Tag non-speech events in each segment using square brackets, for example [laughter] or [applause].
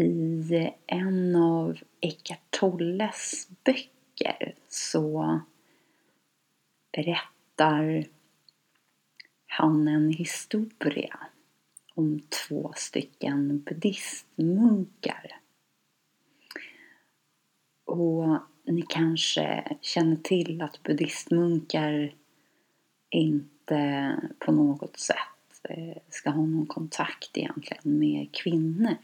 I en av Eckart Tolles böcker så berättar han en historia om två stycken buddhistmunkar. Och ni kanske känner till att buddhistmunkar inte på något sätt eh, ska ha någon kontakt egentligen med kvinnor.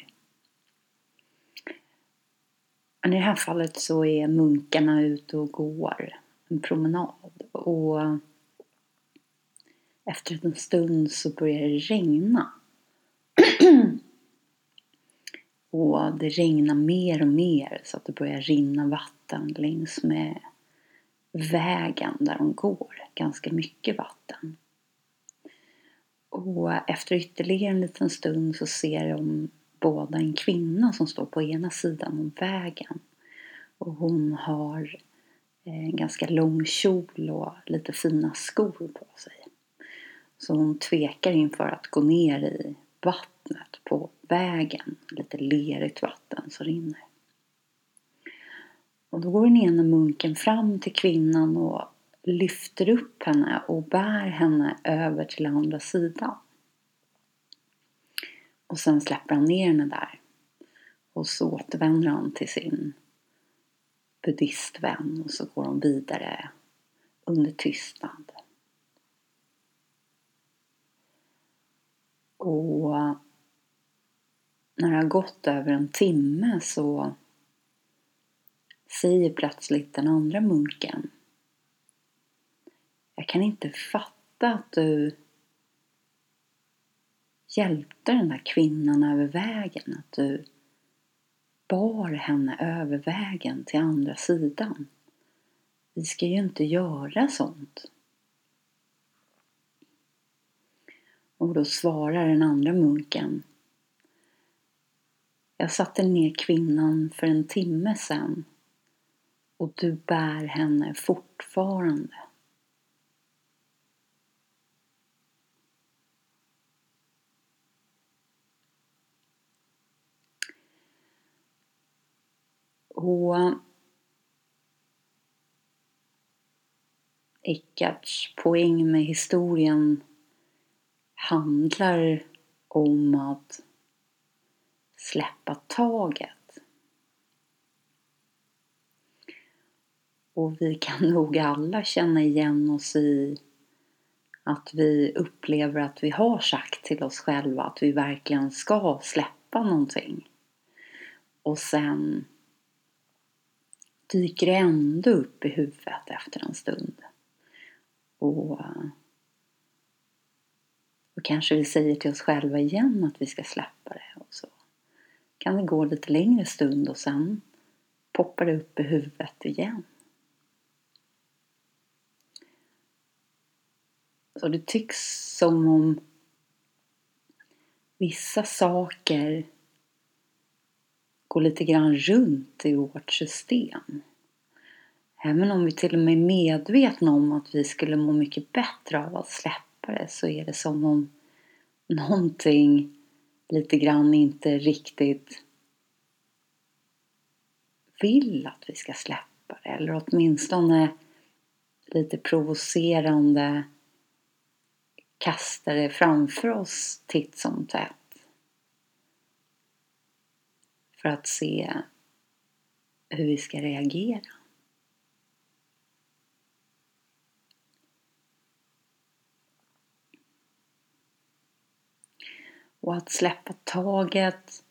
Men i det här fallet så är munkarna ute och går en promenad och efter en stund så börjar det regna. [clears throat] och det regnar mer och mer så att det börjar rinna vatten längs med vägen där de går. Ganska mycket vatten. Och efter ytterligare en liten stund så ser de båda en kvinna som står på ena sidan om vägen. Och hon har en ganska lång kjol och lite fina skor på sig. Så hon tvekar inför att gå ner i vattnet på vägen. Lite lerigt vatten som rinner. Och då går den ena munken fram till kvinnan och lyfter upp henne och bär henne över till andra sidan. Och sen släpper han ner henne där. Och så återvänder han till sin buddhistvän och så går de vidare under tystnad. Och när det har gått över en timme så säger plötsligt den andra munken Jag kan inte fatta att du hjälpte den där kvinnan över vägen. Att du bar henne över vägen till andra sidan. Vi ska ju inte göra sånt. Och då svarar den andra munken Jag satte ner kvinnan för en timme sedan och du bär henne fortfarande. Och Eckarts poäng med historien handlar om att släppa taget. Och vi kan [laughs] nog alla känna igen oss i att vi upplever att vi har sagt till oss själva att vi verkligen ska släppa någonting. Och sen dyker det ändå upp i huvudet efter en stund. Och då kanske vi säger till oss själva igen att vi ska släppa det. Och så kan det gå lite längre stund och sen poppar det upp i huvudet igen. Så det tycks som om vissa saker gå lite grann runt i vårt system. Även om vi till och med är medvetna om att vi skulle må mycket bättre av att släppa det så är det som om någonting lite grann inte riktigt vill att vi ska släppa det. Eller åtminstone lite provocerande kastar det framför oss titt som tätt. För att se hur vi ska reagera. Och att släppa taget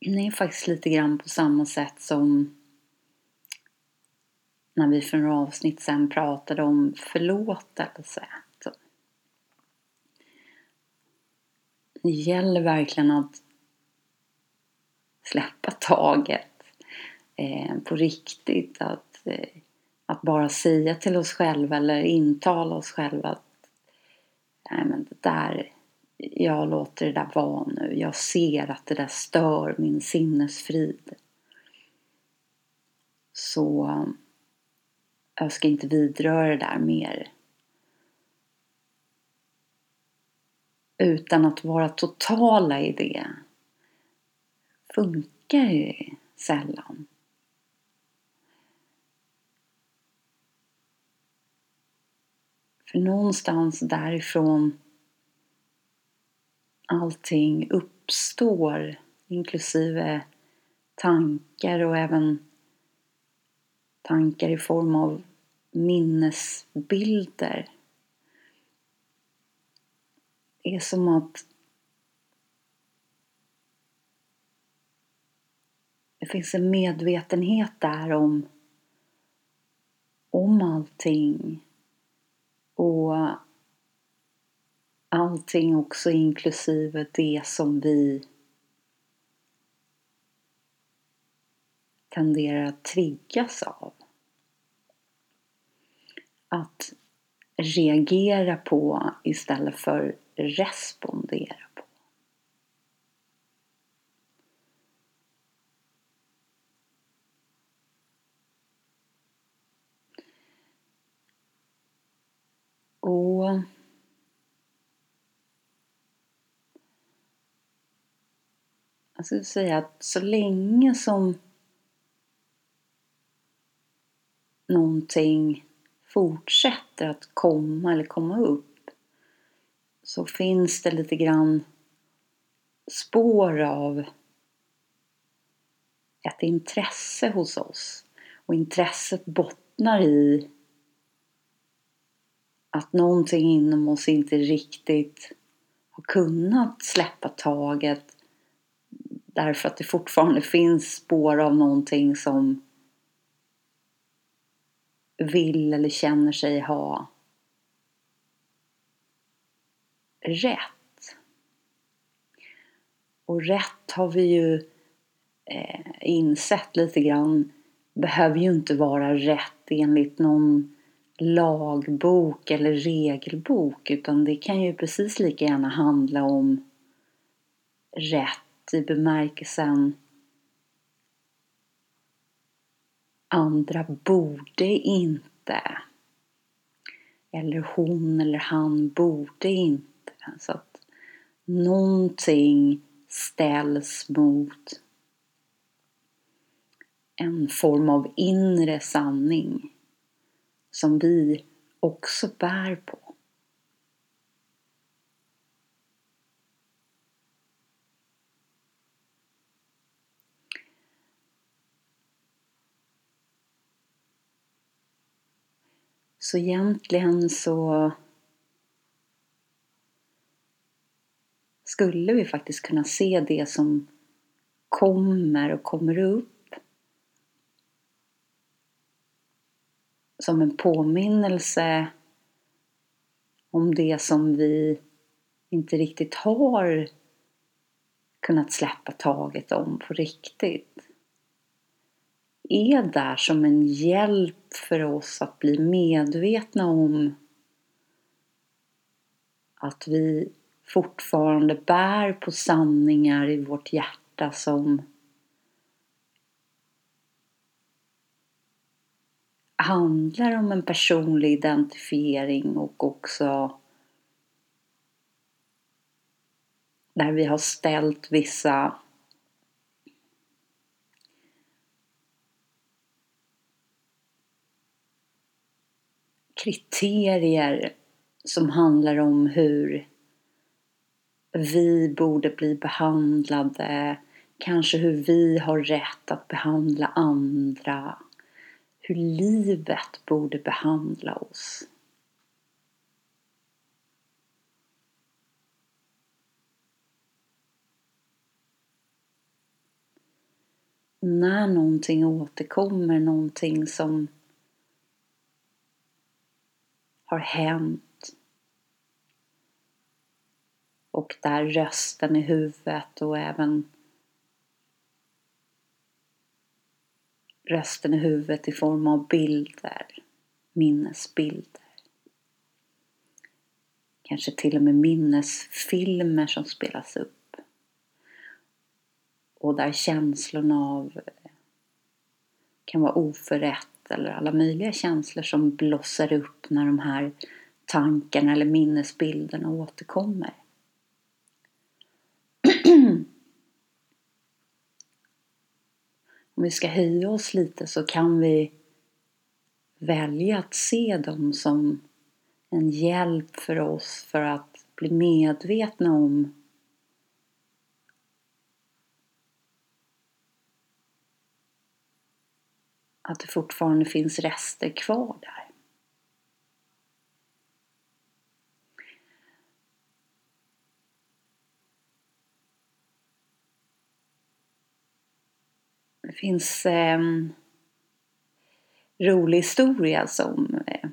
det är faktiskt lite grann på samma sätt som när vi för några avsnitt sen pratade om förlåtelse. Det gäller verkligen att släppa taget eh, på riktigt. Att, eh, att bara säga till oss själva eller intala oss själva att nej men det där, jag låter det där vara nu. Jag ser att det där stör min sinnesfrid. Så eh, jag ska inte vidröra det där mer. Utan att vara totala i det funkar sällan. För någonstans därifrån allting uppstår, inklusive tankar och även tankar i form av minnesbilder. Det är som att det finns en medvetenhet där om, om allting och allting också inklusive det som vi tenderar att triggas av. Att reagera på istället för respondera på. Och jag skulle säga att så länge som någonting fortsätter att komma eller komma upp så finns det lite grann spår av ett intresse hos oss. Och intresset bottnar i att någonting inom oss inte riktigt har kunnat släppa taget därför att det fortfarande finns spår av någonting som vill eller känner sig ha rätt. Och rätt har vi ju eh, insett lite grann behöver ju inte vara rätt enligt någon lagbok eller regelbok utan det kan ju precis lika gärna handla om rätt i bemärkelsen andra borde inte. Eller hon eller han borde inte. Så att någonting ställs mot en form av inre sanning som vi också bär på. Så egentligen så skulle vi faktiskt kunna se det som kommer och kommer upp som en påminnelse om det som vi inte riktigt har kunnat släppa taget om på riktigt. Är där som en hjälp för oss att bli medvetna om att vi fortfarande bär på sanningar i vårt hjärta som handlar om en personlig identifiering och också där vi har ställt vissa kriterier som handlar om hur vi borde bli behandlade, kanske hur vi har rätt att behandla andra, hur livet borde behandla oss. När någonting återkommer, någonting som har hänt. Och där rösten i huvudet och även rösten i huvudet i form av bilder, minnesbilder. Kanske till och med minnesfilmer som spelas upp. Och där känslorna av kan vara oförrätt eller alla möjliga känslor som blossar upp när de här tankarna eller minnesbilderna återkommer. Om vi ska höja oss lite så kan vi välja att se dem som en hjälp för oss för att bli medvetna om att det fortfarande finns rester kvar där. Det finns en rolig historia som eh,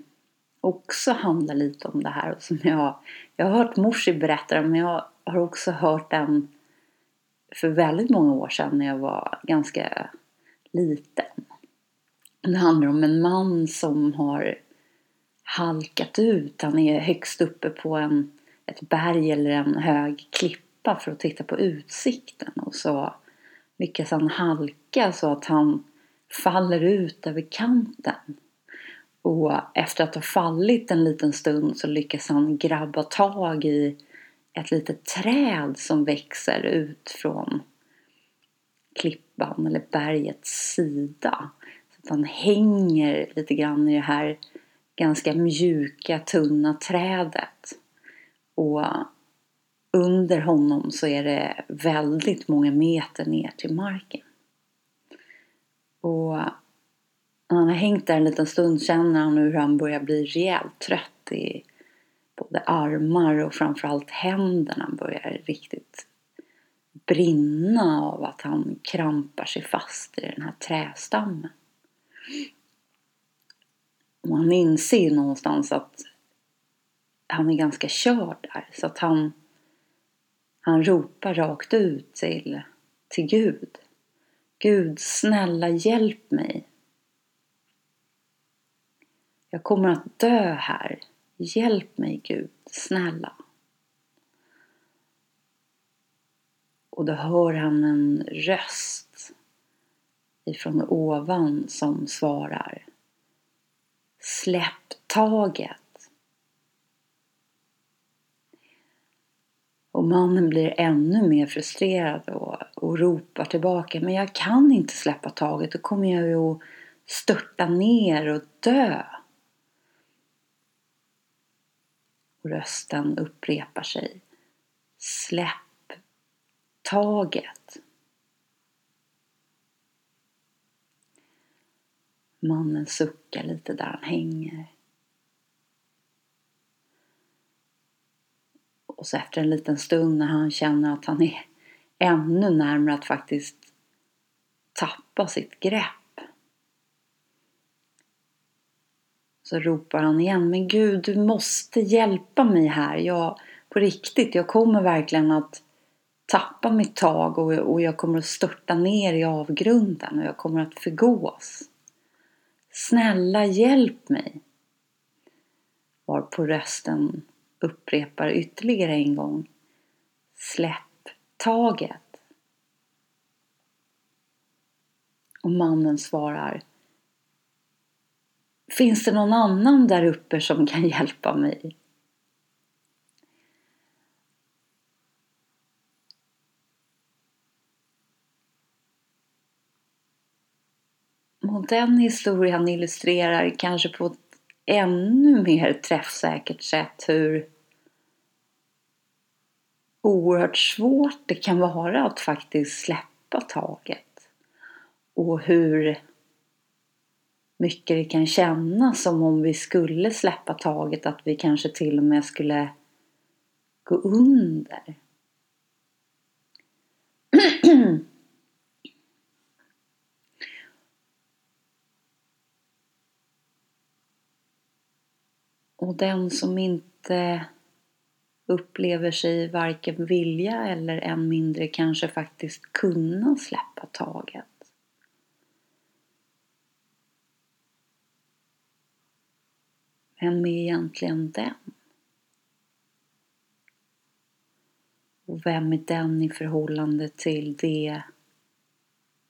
också handlar lite om det här. Som jag, jag har hört morsi berätta men jag har också hört den för väldigt många år sedan när jag var ganska liten. Det handlar om en man som har halkat ut. Han är högst uppe på en, ett berg eller en hög klippa för att titta på utsikten. Och så lyckas han halka så att han faller ut över kanten. Och efter att ha fallit en liten stund så lyckas han grabba tag i ett litet träd som växer ut från klippan eller bergets sida. Så att han hänger lite grann i det här ganska mjuka, tunna trädet. Och under honom så är det väldigt många meter ner till marken. Och när han har hängt där en liten stund känner han hur han börjar bli rejält trött i både armar och framförallt händerna börjar riktigt brinna av att han krampar sig fast i den här trästammen. Och han inser någonstans att han är ganska körd där så att han han ropar rakt ut till, till Gud. Gud, snälla hjälp mig. Jag kommer att dö här. Hjälp mig Gud, snälla. Och då hör han en röst ifrån ovan som svarar Släpp taget. Och mannen blir ännu mer frustrerad och, och ropar tillbaka. Men jag kan inte släppa taget. Då kommer jag ju att störta ner och dö. Och rösten upprepar sig. Släpp taget. Mannen suckar lite där han hänger. Och så efter en liten stund när han känner att han är ännu närmare att faktiskt tappa sitt grepp. Så ropar han igen, men Gud du måste hjälpa mig här. Jag, på riktigt, jag kommer verkligen att tappa mitt tag och, och jag kommer att störta ner i avgrunden och jag kommer att förgås. Snälla hjälp mig. Var på rösten upprepar ytterligare en gång. Släpp taget. Och mannen svarar Finns det någon annan där uppe som kan hjälpa mig? Och den historien illustrerar kanske på ett ännu mer träffsäkert sätt hur oerhört svårt det kan vara att faktiskt släppa taget. Och hur mycket det kan kännas som om vi skulle släppa taget att vi kanske till och med skulle gå under. [clears throat] Och den som inte upplever sig varken vilja eller än mindre kanske faktiskt kunna släppa taget. Vem är egentligen den? Och vem är den i förhållande till det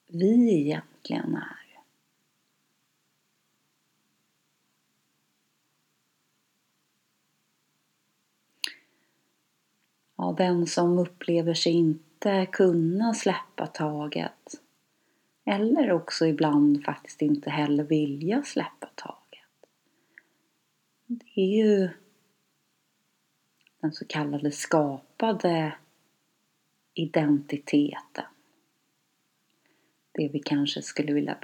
vi egentligen är? Ja, den som upplever sig inte kunna släppa taget Eller också ibland faktiskt inte heller vilja släppa taget. Det är ju den så kallade skapade identiteten. Det vi kanske skulle vilja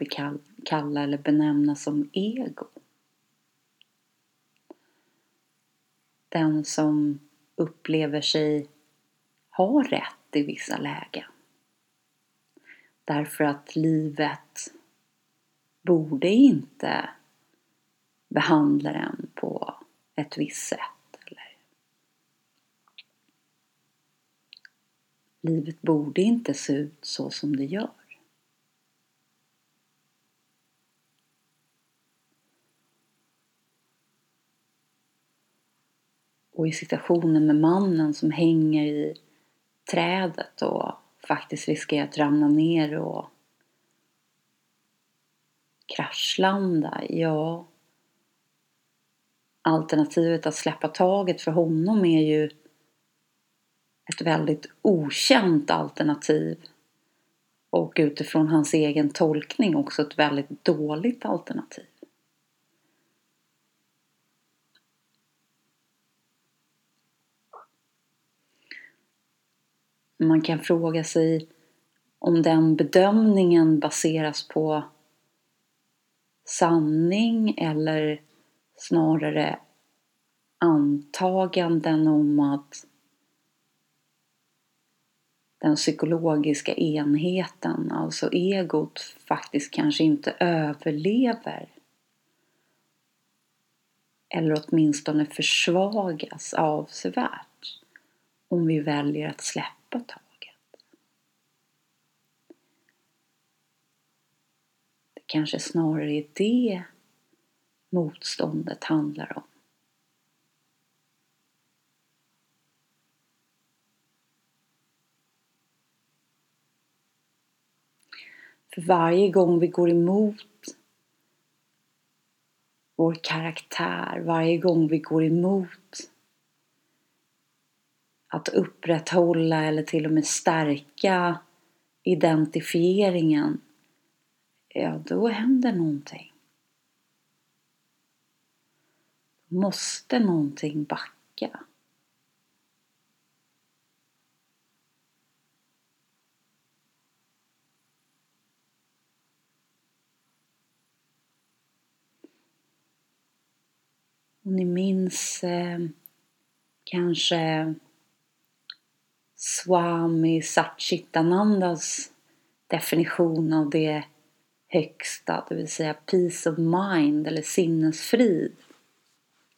kalla eller benämna som ego. Den som upplever sig ha rätt i vissa lägen. Därför att livet borde inte behandla den på ett visst sätt. Eller livet borde inte se ut så som det gör. Och i situationen med mannen som hänger i trädet och faktiskt riskerar att ramla ner och kraschlanda, ja alternativet att släppa taget för honom är ju ett väldigt okänt alternativ och utifrån hans egen tolkning också ett väldigt dåligt alternativ. Man kan fråga sig om den bedömningen baseras på sanning eller snarare antaganden om att den psykologiska enheten, alltså egot, faktiskt kanske inte överlever. Eller åtminstone försvagas avsevärt om vi väljer att släppa släppa taget. Det kanske snarare är det motståndet handlar om. För varje gång vi går emot vår karaktär, varje gång vi går emot att upprätthålla eller till och med stärka identifieringen, ja då händer någonting. Måste någonting backa. Om ni minns eh, kanske Swami Satchitanandas definition av det högsta, det vill säga peace of mind eller sinnesfrid.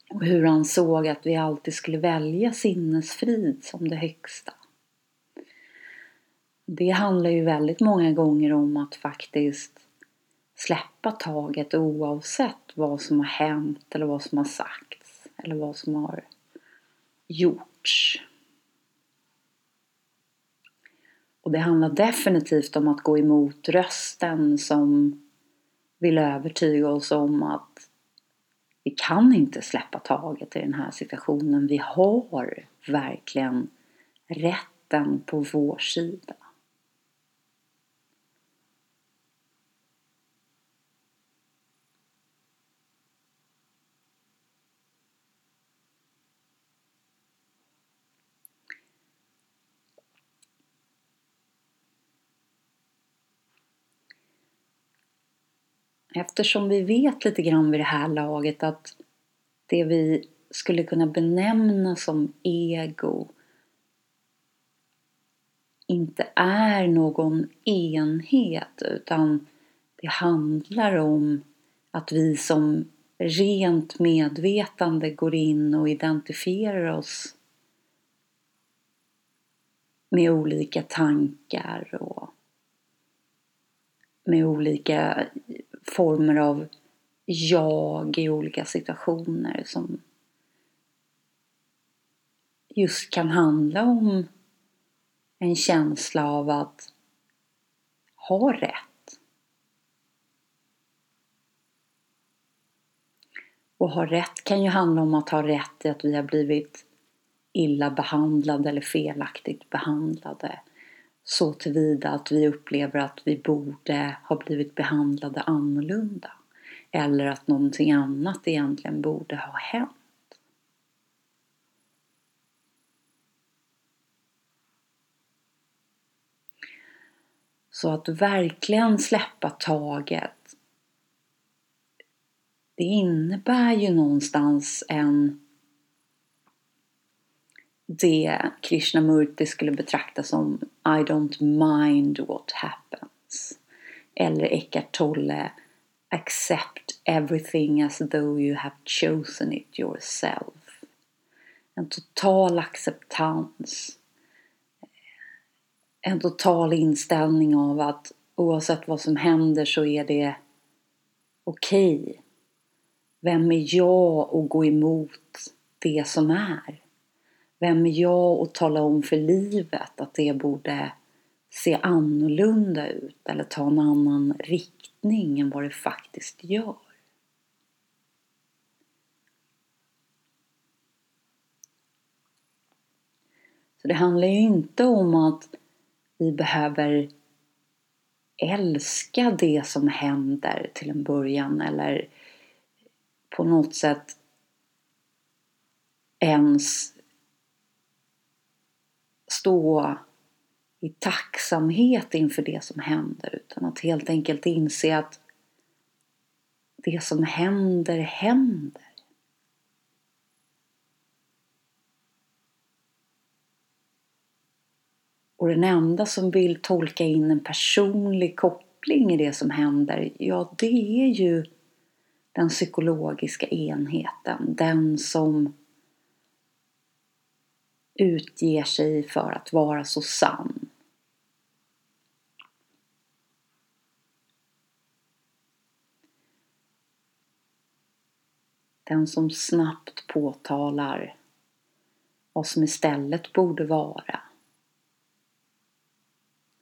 Och hur han såg att vi alltid skulle välja sinnesfrid som det högsta. Det handlar ju väldigt många gånger om att faktiskt släppa taget oavsett vad som har hänt eller vad som har sagts eller vad som har gjorts. Och det handlar definitivt om att gå emot rösten som vill övertyga oss om att vi kan inte släppa taget i den här situationen. Vi har verkligen rätten på vår sida. Eftersom vi vet lite grann vid det här laget att det vi skulle kunna benämna som ego inte är någon enhet utan det handlar om att vi som rent medvetande går in och identifierar oss med olika tankar och med olika former av jag i olika situationer som just kan handla om en känsla av att ha rätt. Och ha rätt kan ju handla om att ha rätt i att vi har blivit illa behandlade eller felaktigt behandlade så tillvida att vi upplever att vi borde ha blivit behandlade annorlunda. Eller att någonting annat egentligen borde ha hänt. Så att verkligen släppa taget. Det innebär ju någonstans en det Krishnamurti skulle betrakta som I don't mind what happens. Eller Eckart Tolle Accept everything as though you have chosen it yourself. En total acceptans. En total inställning av att oavsett vad som händer så är det okej. Okay. Vem är jag att gå emot det som är? Vem är jag att tala om för livet att det borde se annorlunda ut eller ta en annan riktning än vad det faktiskt gör? Så det handlar ju inte om att vi behöver älska det som händer till en början eller på något sätt ens stå i tacksamhet inför det som händer utan att helt enkelt inse att det som händer, händer. Och den enda som vill tolka in en personlig koppling i det som händer, ja det är ju den psykologiska enheten. Den som utger sig för att vara så sann. Den som snabbt påtalar vad som istället borde vara.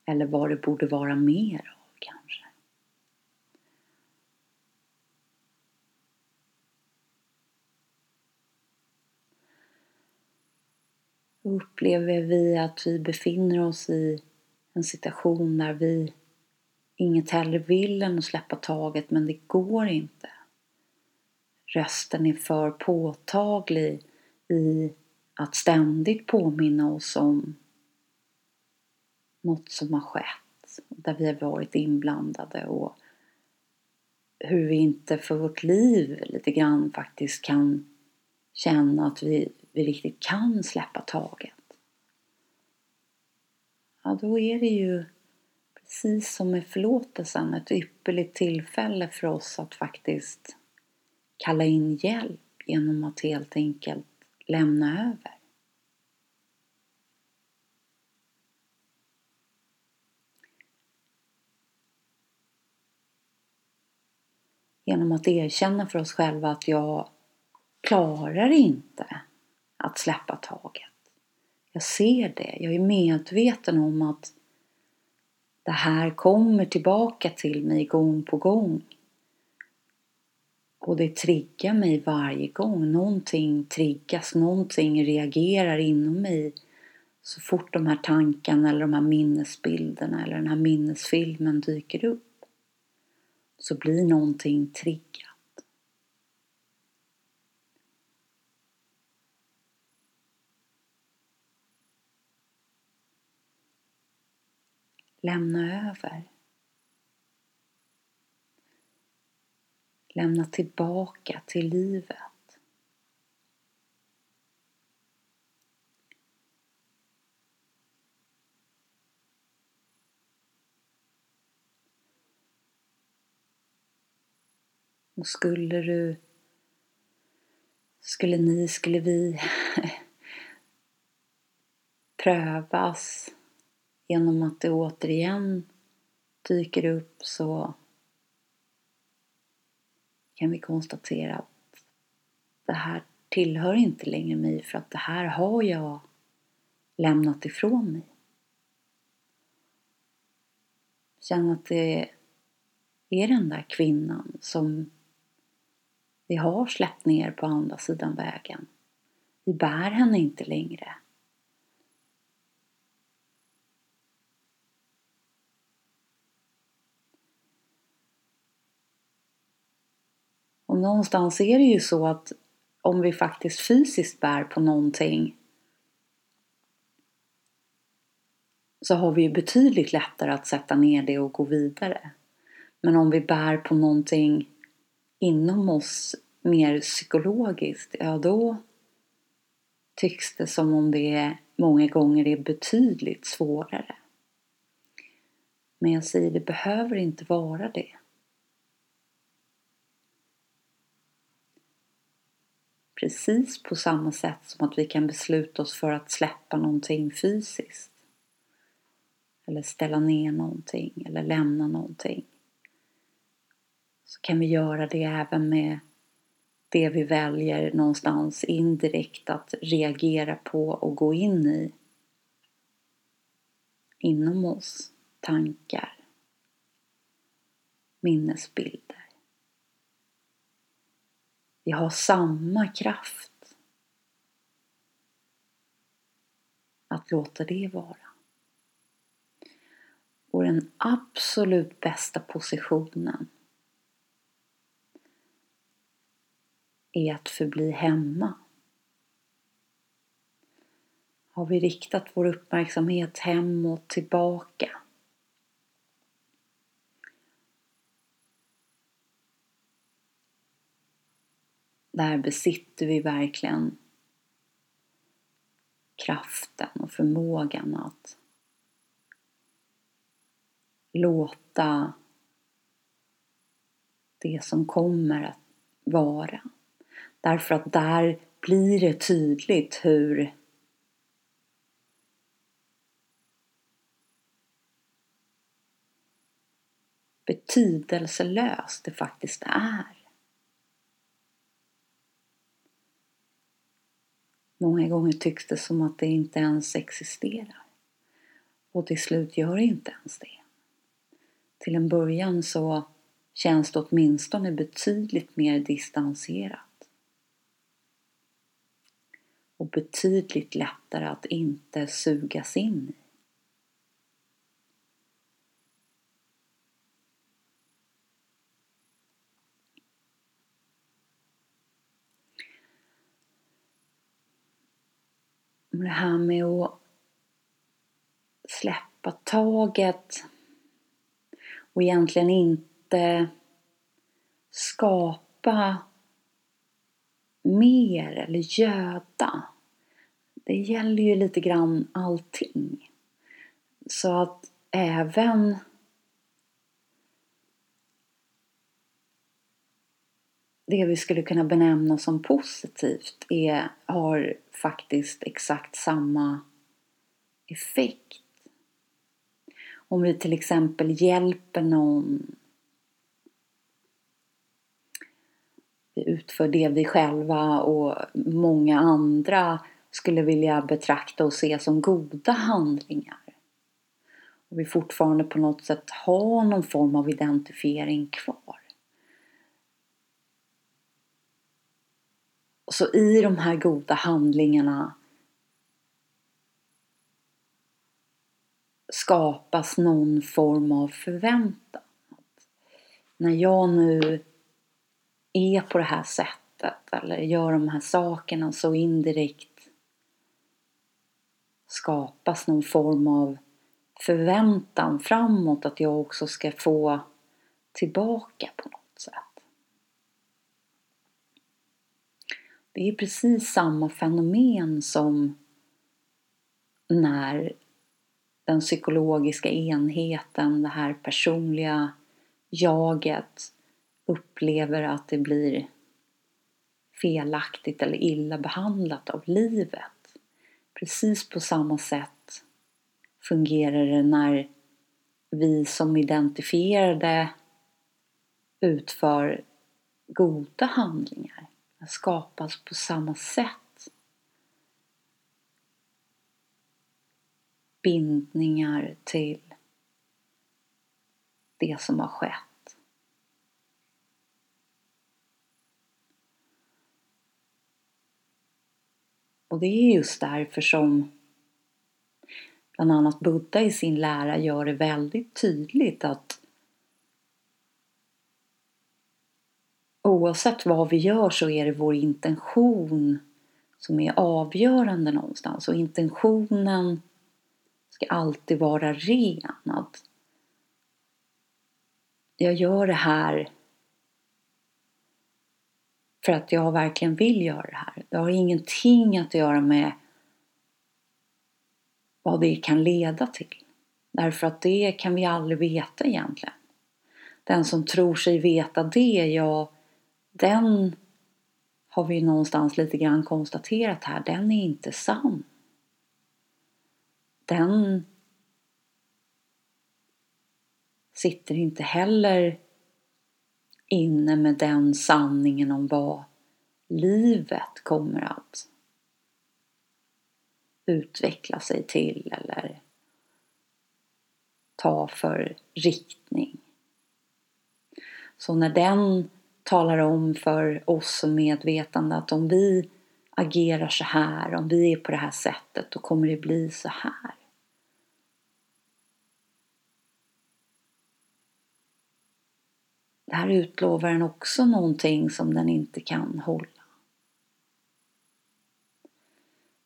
Eller vad det borde vara mer av kanske. Upplever vi att vi befinner oss i en situation där vi inget hellre vill än att släppa taget men det går inte. Rösten är för påtaglig i att ständigt påminna oss om något som har skett, där vi har varit inblandade och hur vi inte för vårt liv lite grann faktiskt kan känna att vi vi riktigt kan släppa taget. Ja, då är det ju precis som med förlåtelsen ett ypperligt tillfälle för oss att faktiskt kalla in hjälp genom att helt enkelt lämna över. Genom att erkänna för oss själva att jag klarar inte att släppa taget. Jag ser det, jag är medveten om att det här kommer tillbaka till mig gång på gång. Och det triggar mig varje gång. Någonting triggas, någonting reagerar inom mig så fort de här tankarna eller de här minnesbilderna eller den här minnesfilmen dyker upp. Så blir någonting triggat. Lämna över. Lämna tillbaka till livet. Och skulle du, skulle ni, skulle vi [laughs] prövas genom att det återigen dyker upp så kan vi konstatera att det här tillhör inte längre mig för att det här har jag lämnat ifrån mig. Känn att det är den där kvinnan som vi har släppt ner på andra sidan vägen. Vi bär henne inte längre. Och någonstans är det ju så att om vi faktiskt fysiskt bär på någonting så har vi ju betydligt lättare att sätta ner det och gå vidare. Men om vi bär på någonting inom oss mer psykologiskt, ja då tycks det som om det många gånger är betydligt svårare. Men jag säger, det behöver inte vara det. Precis på samma sätt som att vi kan besluta oss för att släppa någonting fysiskt. Eller ställa ner någonting eller lämna någonting. Så kan vi göra det även med det vi väljer någonstans indirekt att reagera på och gå in i inom oss, tankar, minnesbilder. Vi har samma kraft att låta det vara. Och den absolut bästa positionen är att förbli hemma. Har vi riktat vår uppmärksamhet hemåt tillbaka Där besitter vi verkligen kraften och förmågan att låta det som kommer att vara. Därför att där blir det tydligt hur betydelselöst det faktiskt är. Många gånger tycks det som att det inte ens existerar. Och till slut gör det inte ens det. Till en början så känns det åtminstone betydligt mer distanserat. Och betydligt lättare att inte sugas in i. det här med att släppa taget och egentligen inte skapa mer eller göda. Det gäller ju lite grann allting. Så att även det vi skulle kunna benämna som positivt är, har faktiskt exakt samma effekt. Om vi till exempel hjälper någon vi utför det vi själva och många andra skulle vilja betrakta och se som goda handlingar. Och vi fortfarande på något sätt har någon form av identifiering kvar. Så i de här goda handlingarna skapas någon form av förväntan. När jag nu är på det här sättet eller gör de här sakerna så indirekt skapas någon form av förväntan framåt att jag också ska få tillbaka på något sätt. Det är precis samma fenomen som när den psykologiska enheten, det här personliga jaget upplever att det blir felaktigt eller illa behandlat av livet. Precis på samma sätt fungerar det när vi som identifierade utför goda handlingar skapas på samma sätt. Bindningar till det som har skett. Och det är just därför som bland annat Buddha i sin lära gör det väldigt tydligt att oavsett vad vi gör så är det vår intention som är avgörande någonstans. Och intentionen ska alltid vara ren. Att jag gör det här för att jag verkligen vill göra det här. Det har ingenting att göra med vad det kan leda till. Därför att det kan vi aldrig veta egentligen. Den som tror sig veta det, ja, den har vi någonstans lite grann konstaterat här, den är inte sann. Den sitter inte heller inne med den sanningen om vad livet kommer att utveckla sig till eller ta för riktning. Så när den talar om för oss som medvetande att om vi agerar så här, om vi är på det här sättet, då kommer det bli så här. Det här utlovar den också någonting som den inte kan hålla.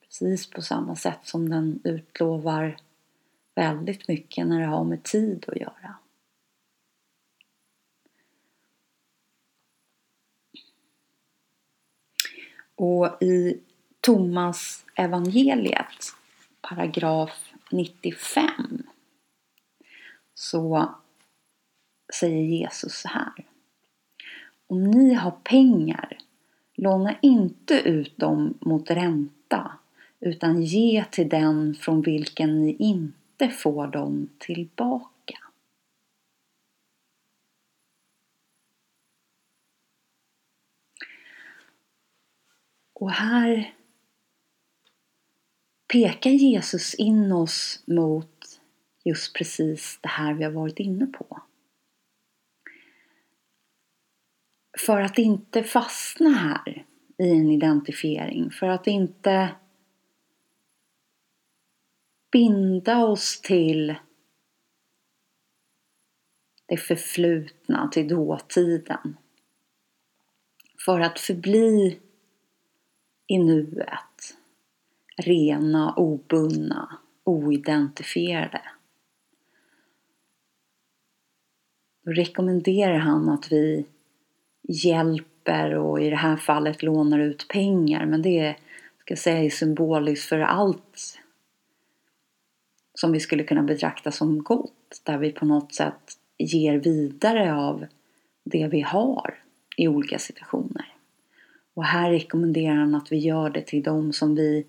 Precis på samma sätt som den utlovar väldigt mycket när det har med tid att göra. Och i Thomas evangeliet paragraf 95 så säger Jesus så här. Om ni har pengar, låna inte ut dem mot ränta utan ge till den från vilken ni inte får dem tillbaka. Och här pekar Jesus in oss mot just precis det här vi har varit inne på. För att inte fastna här i en identifiering, för att inte binda oss till det förflutna, till dåtiden. För att förbli i nuet. Rena, obundna, oidentifierade. Då rekommenderar han att vi hjälper och i det här fallet lånar ut pengar. Men det ska jag säga är symboliskt för allt som vi skulle kunna betrakta som gott. Där vi på något sätt ger vidare av det vi har i olika situationer. Och här rekommenderar han att vi gör det till de som vi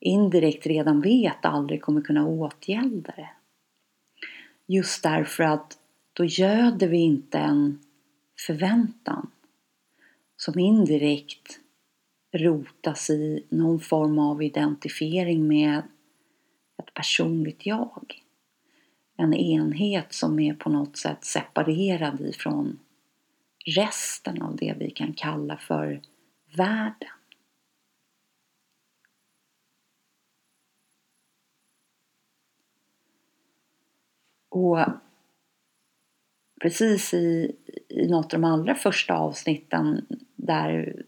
indirekt redan vet aldrig kommer kunna åtgälda det. Just därför att då göder vi inte en förväntan som indirekt rotas i någon form av identifiering med ett personligt jag. En enhet som är på något sätt separerad ifrån resten av det vi kan kalla för världen. Och precis i, i något av de allra första avsnitten där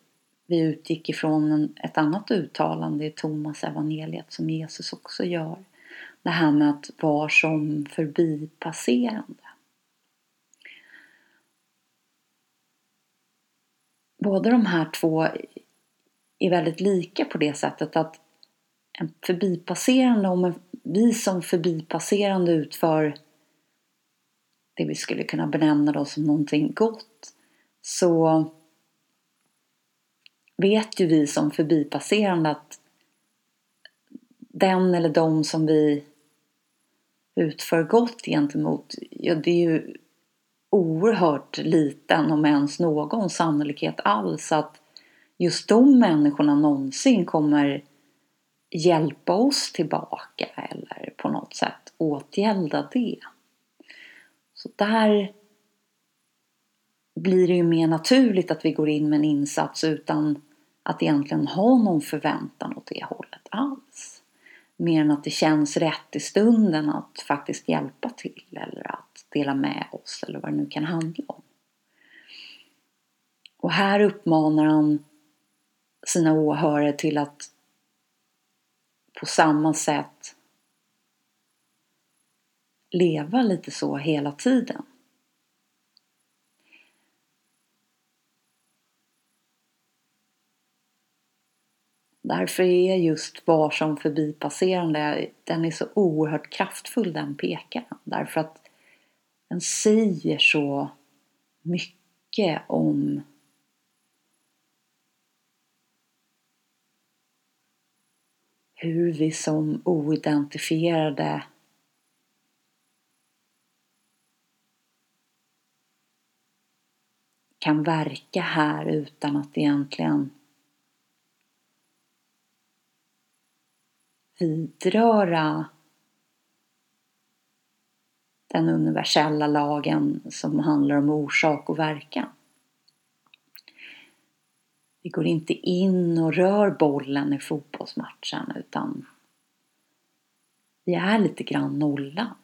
vi utgick ifrån en, ett annat uttalande i Thomas evangeliet som Jesus också gör. Det här med att vara som förbipasserande. Båda de här två är väldigt lika på det sättet att en förbipasserande, om vi som förbipasserande utför det vi skulle kunna benämna då som någonting gott så vet ju vi som förbipasserande att den eller de som vi utför gott gentemot, ja det är ju oerhört liten, om ens någon sannolikhet alls att just de människorna någonsin kommer hjälpa oss tillbaka eller på något sätt åtgälda det. Så där blir det ju mer naturligt att vi går in med en insats utan att egentligen ha någon förväntan åt det hållet alls. Mer än att det känns rätt i stunden att faktiskt hjälpa till eller att dela med oss eller vad det nu kan handla om. Och här uppmanar han sina åhörare till att på samma sätt leva lite så hela tiden. Därför är just var som förbipasserande, den är så oerhört kraftfull den pekaren. Därför att den säger så mycket om hur vi som oidentifierade kan verka här utan att egentligen vidröra den universella lagen som handlar om orsak och verkan. Vi går inte in och rör bollen i fotbollsmatchen utan vi är lite grann nollan.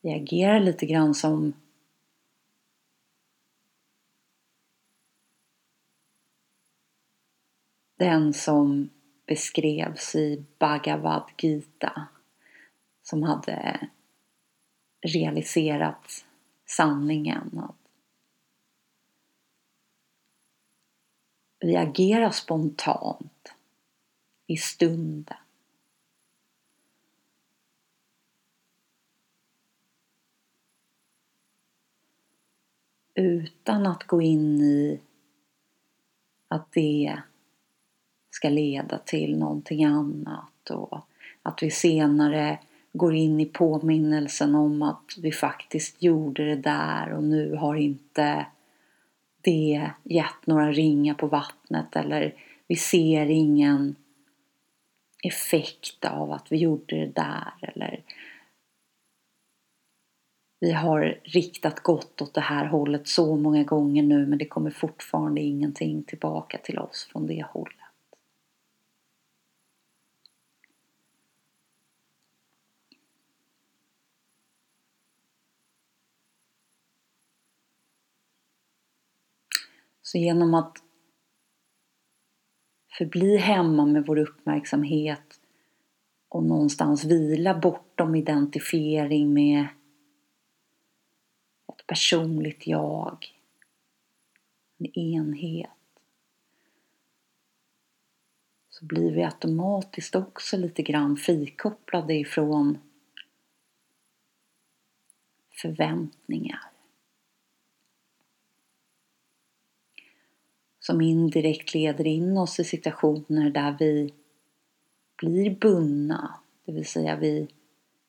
Vi agerar lite grann som den som beskrevs i Bhagavad Gita som hade realiserat sanningen. Vi agerar spontant i stunden. Utan att gå in i att det ska leda till någonting annat och att vi senare går in i påminnelsen om att vi faktiskt gjorde det där och nu har inte det gett några ringar på vattnet eller vi ser ingen effekt av att vi gjorde det där eller vi har riktat gott åt det här hållet så många gånger nu men det kommer fortfarande ingenting tillbaka till oss från det hållet. Så genom att förbli hemma med vår uppmärksamhet och någonstans vila bortom identifiering med ett personligt jag, en enhet. Så blir vi automatiskt också lite grann frikopplade ifrån förväntningar. Som indirekt leder in oss i situationer där vi blir bundna. Det vill säga vi,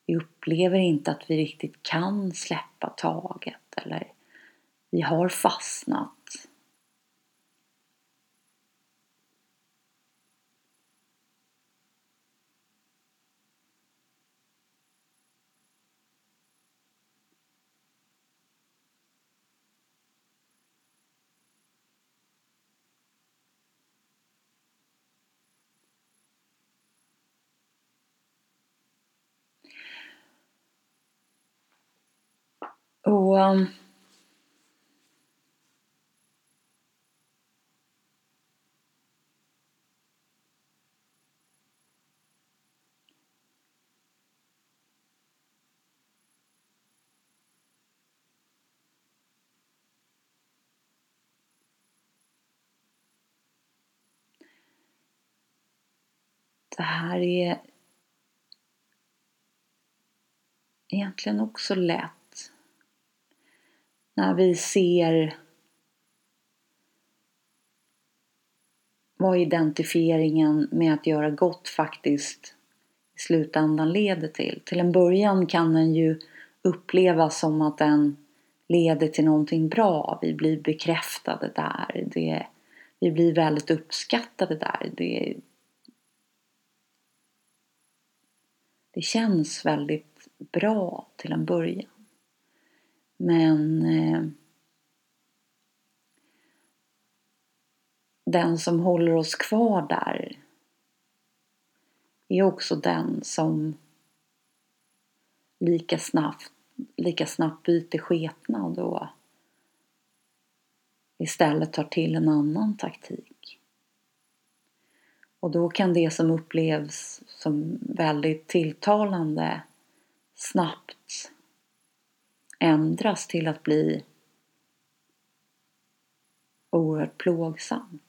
vi upplever inte att vi riktigt kan släppa taget eller vi har fastnat Och um, Det här är egentligen också lätt när vi ser vad identifieringen med att göra gott faktiskt i slutändan leder till. Till en början kan den ju upplevas som att den leder till någonting bra. Vi blir bekräftade där. Det, vi blir väldigt uppskattade där. Det, det känns väldigt bra till en början. Men eh, den som håller oss kvar där är också den som lika snabbt, lika snabbt byter skepnad och istället tar till en annan taktik. Och då kan det som upplevs som väldigt tilltalande snabbt ändras till att bli oerhört plågsamt.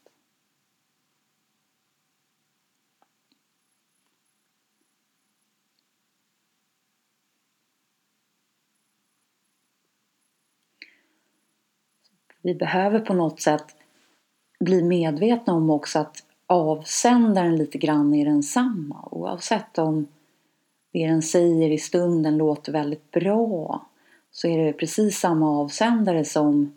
Vi behöver på något sätt bli medvetna om också att avsändaren lite grann är densamma oavsett om det den säger i stunden låter väldigt bra så är det precis samma avsändare som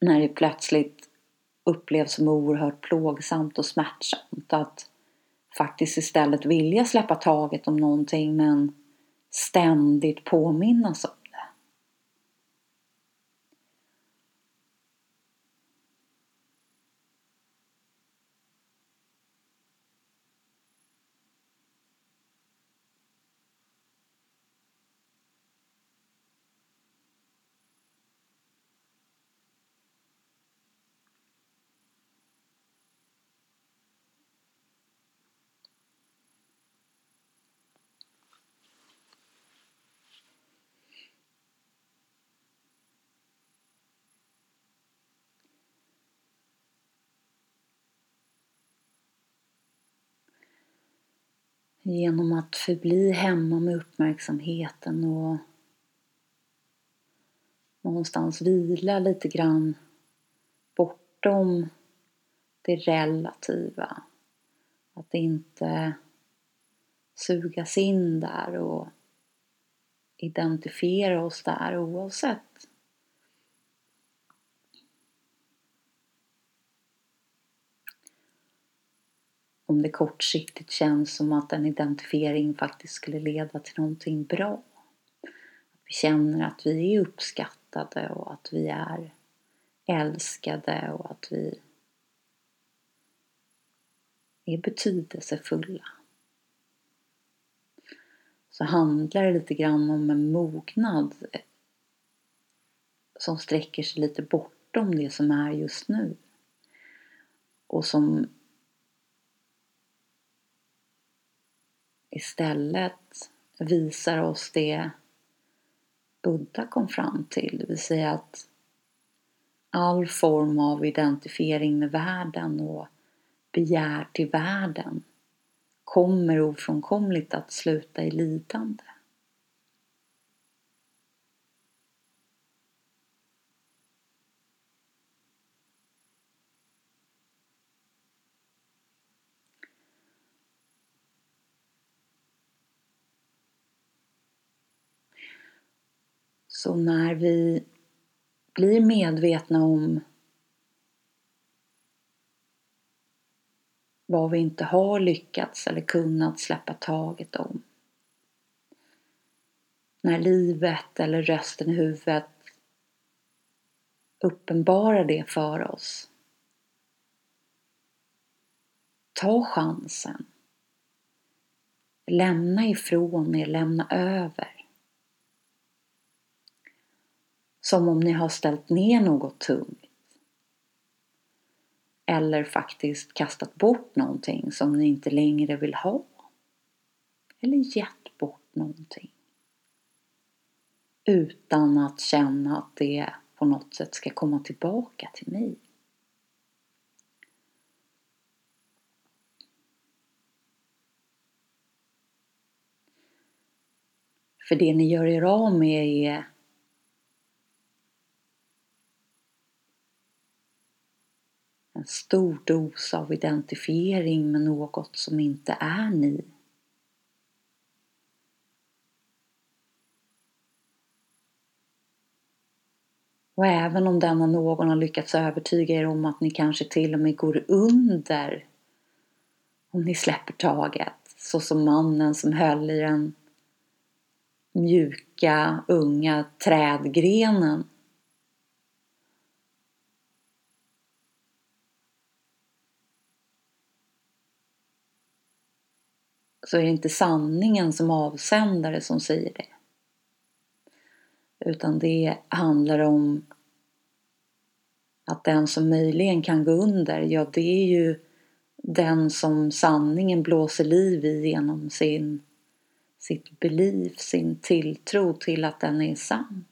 när det plötsligt upplevs som oerhört plågsamt och smärtsamt att faktiskt istället vilja släppa taget om någonting men ständigt påminnas om. Genom att förbli hemma med uppmärksamheten och någonstans vila lite grann bortom det relativa. Att inte sugas in där och identifiera oss där oavsett om det kortsiktigt känns som att en identifiering faktiskt skulle leda till någonting bra. Att vi känner att vi är uppskattade och att vi är älskade och att vi är betydelsefulla. Så handlar det lite grann om en mognad eh, som sträcker sig lite bortom det som är just nu. Och som istället visar oss det Buddha kom fram till, det vill säga att all form av identifiering med världen och begär till världen kommer ofrånkomligt att sluta i lidande. Så när vi blir medvetna om vad vi inte har lyckats eller kunnat släppa taget om. När livet eller rösten i huvudet uppenbarar det för oss. Ta chansen. Lämna ifrån er, lämna över. Som om ni har ställt ner något tungt. Eller faktiskt kastat bort någonting som ni inte längre vill ha. Eller gett bort någonting. Utan att känna att det på något sätt ska komma tillbaka till mig. För det ni gör er av med är en stor dos av identifiering med något som inte är ni. Och även om denna någon har lyckats övertyga er om att ni kanske till och med går under om ni släpper taget, så som mannen som höll i den mjuka, unga trädgrenen så är det inte sanningen som avsändare som säger det. Utan det handlar om att den som möjligen kan gå under, ja det är ju den som sanningen blåser liv i genom sin, sitt belief, sin tilltro till att den är sann.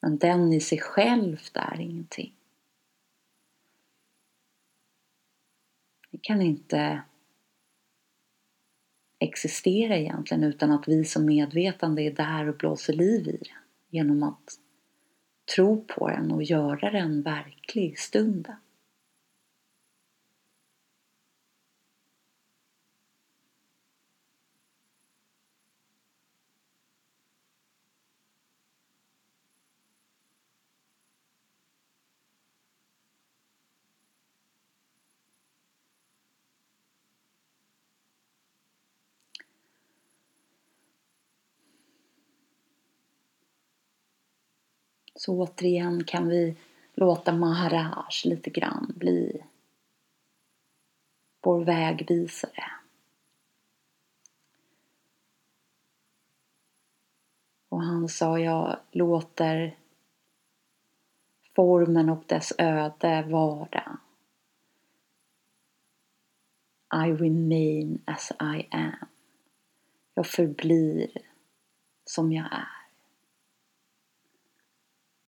Men den i sig själv är ingenting. Det kan inte existera egentligen utan att vi som medvetande är där och blåser liv i den genom att tro på den och göra den verklig i stunden. Så återigen kan vi låta Maharaj lite grann bli vår vägvisare. Och han sa, jag låter formen och dess öde vara. I remain as I am. Jag förblir som jag är.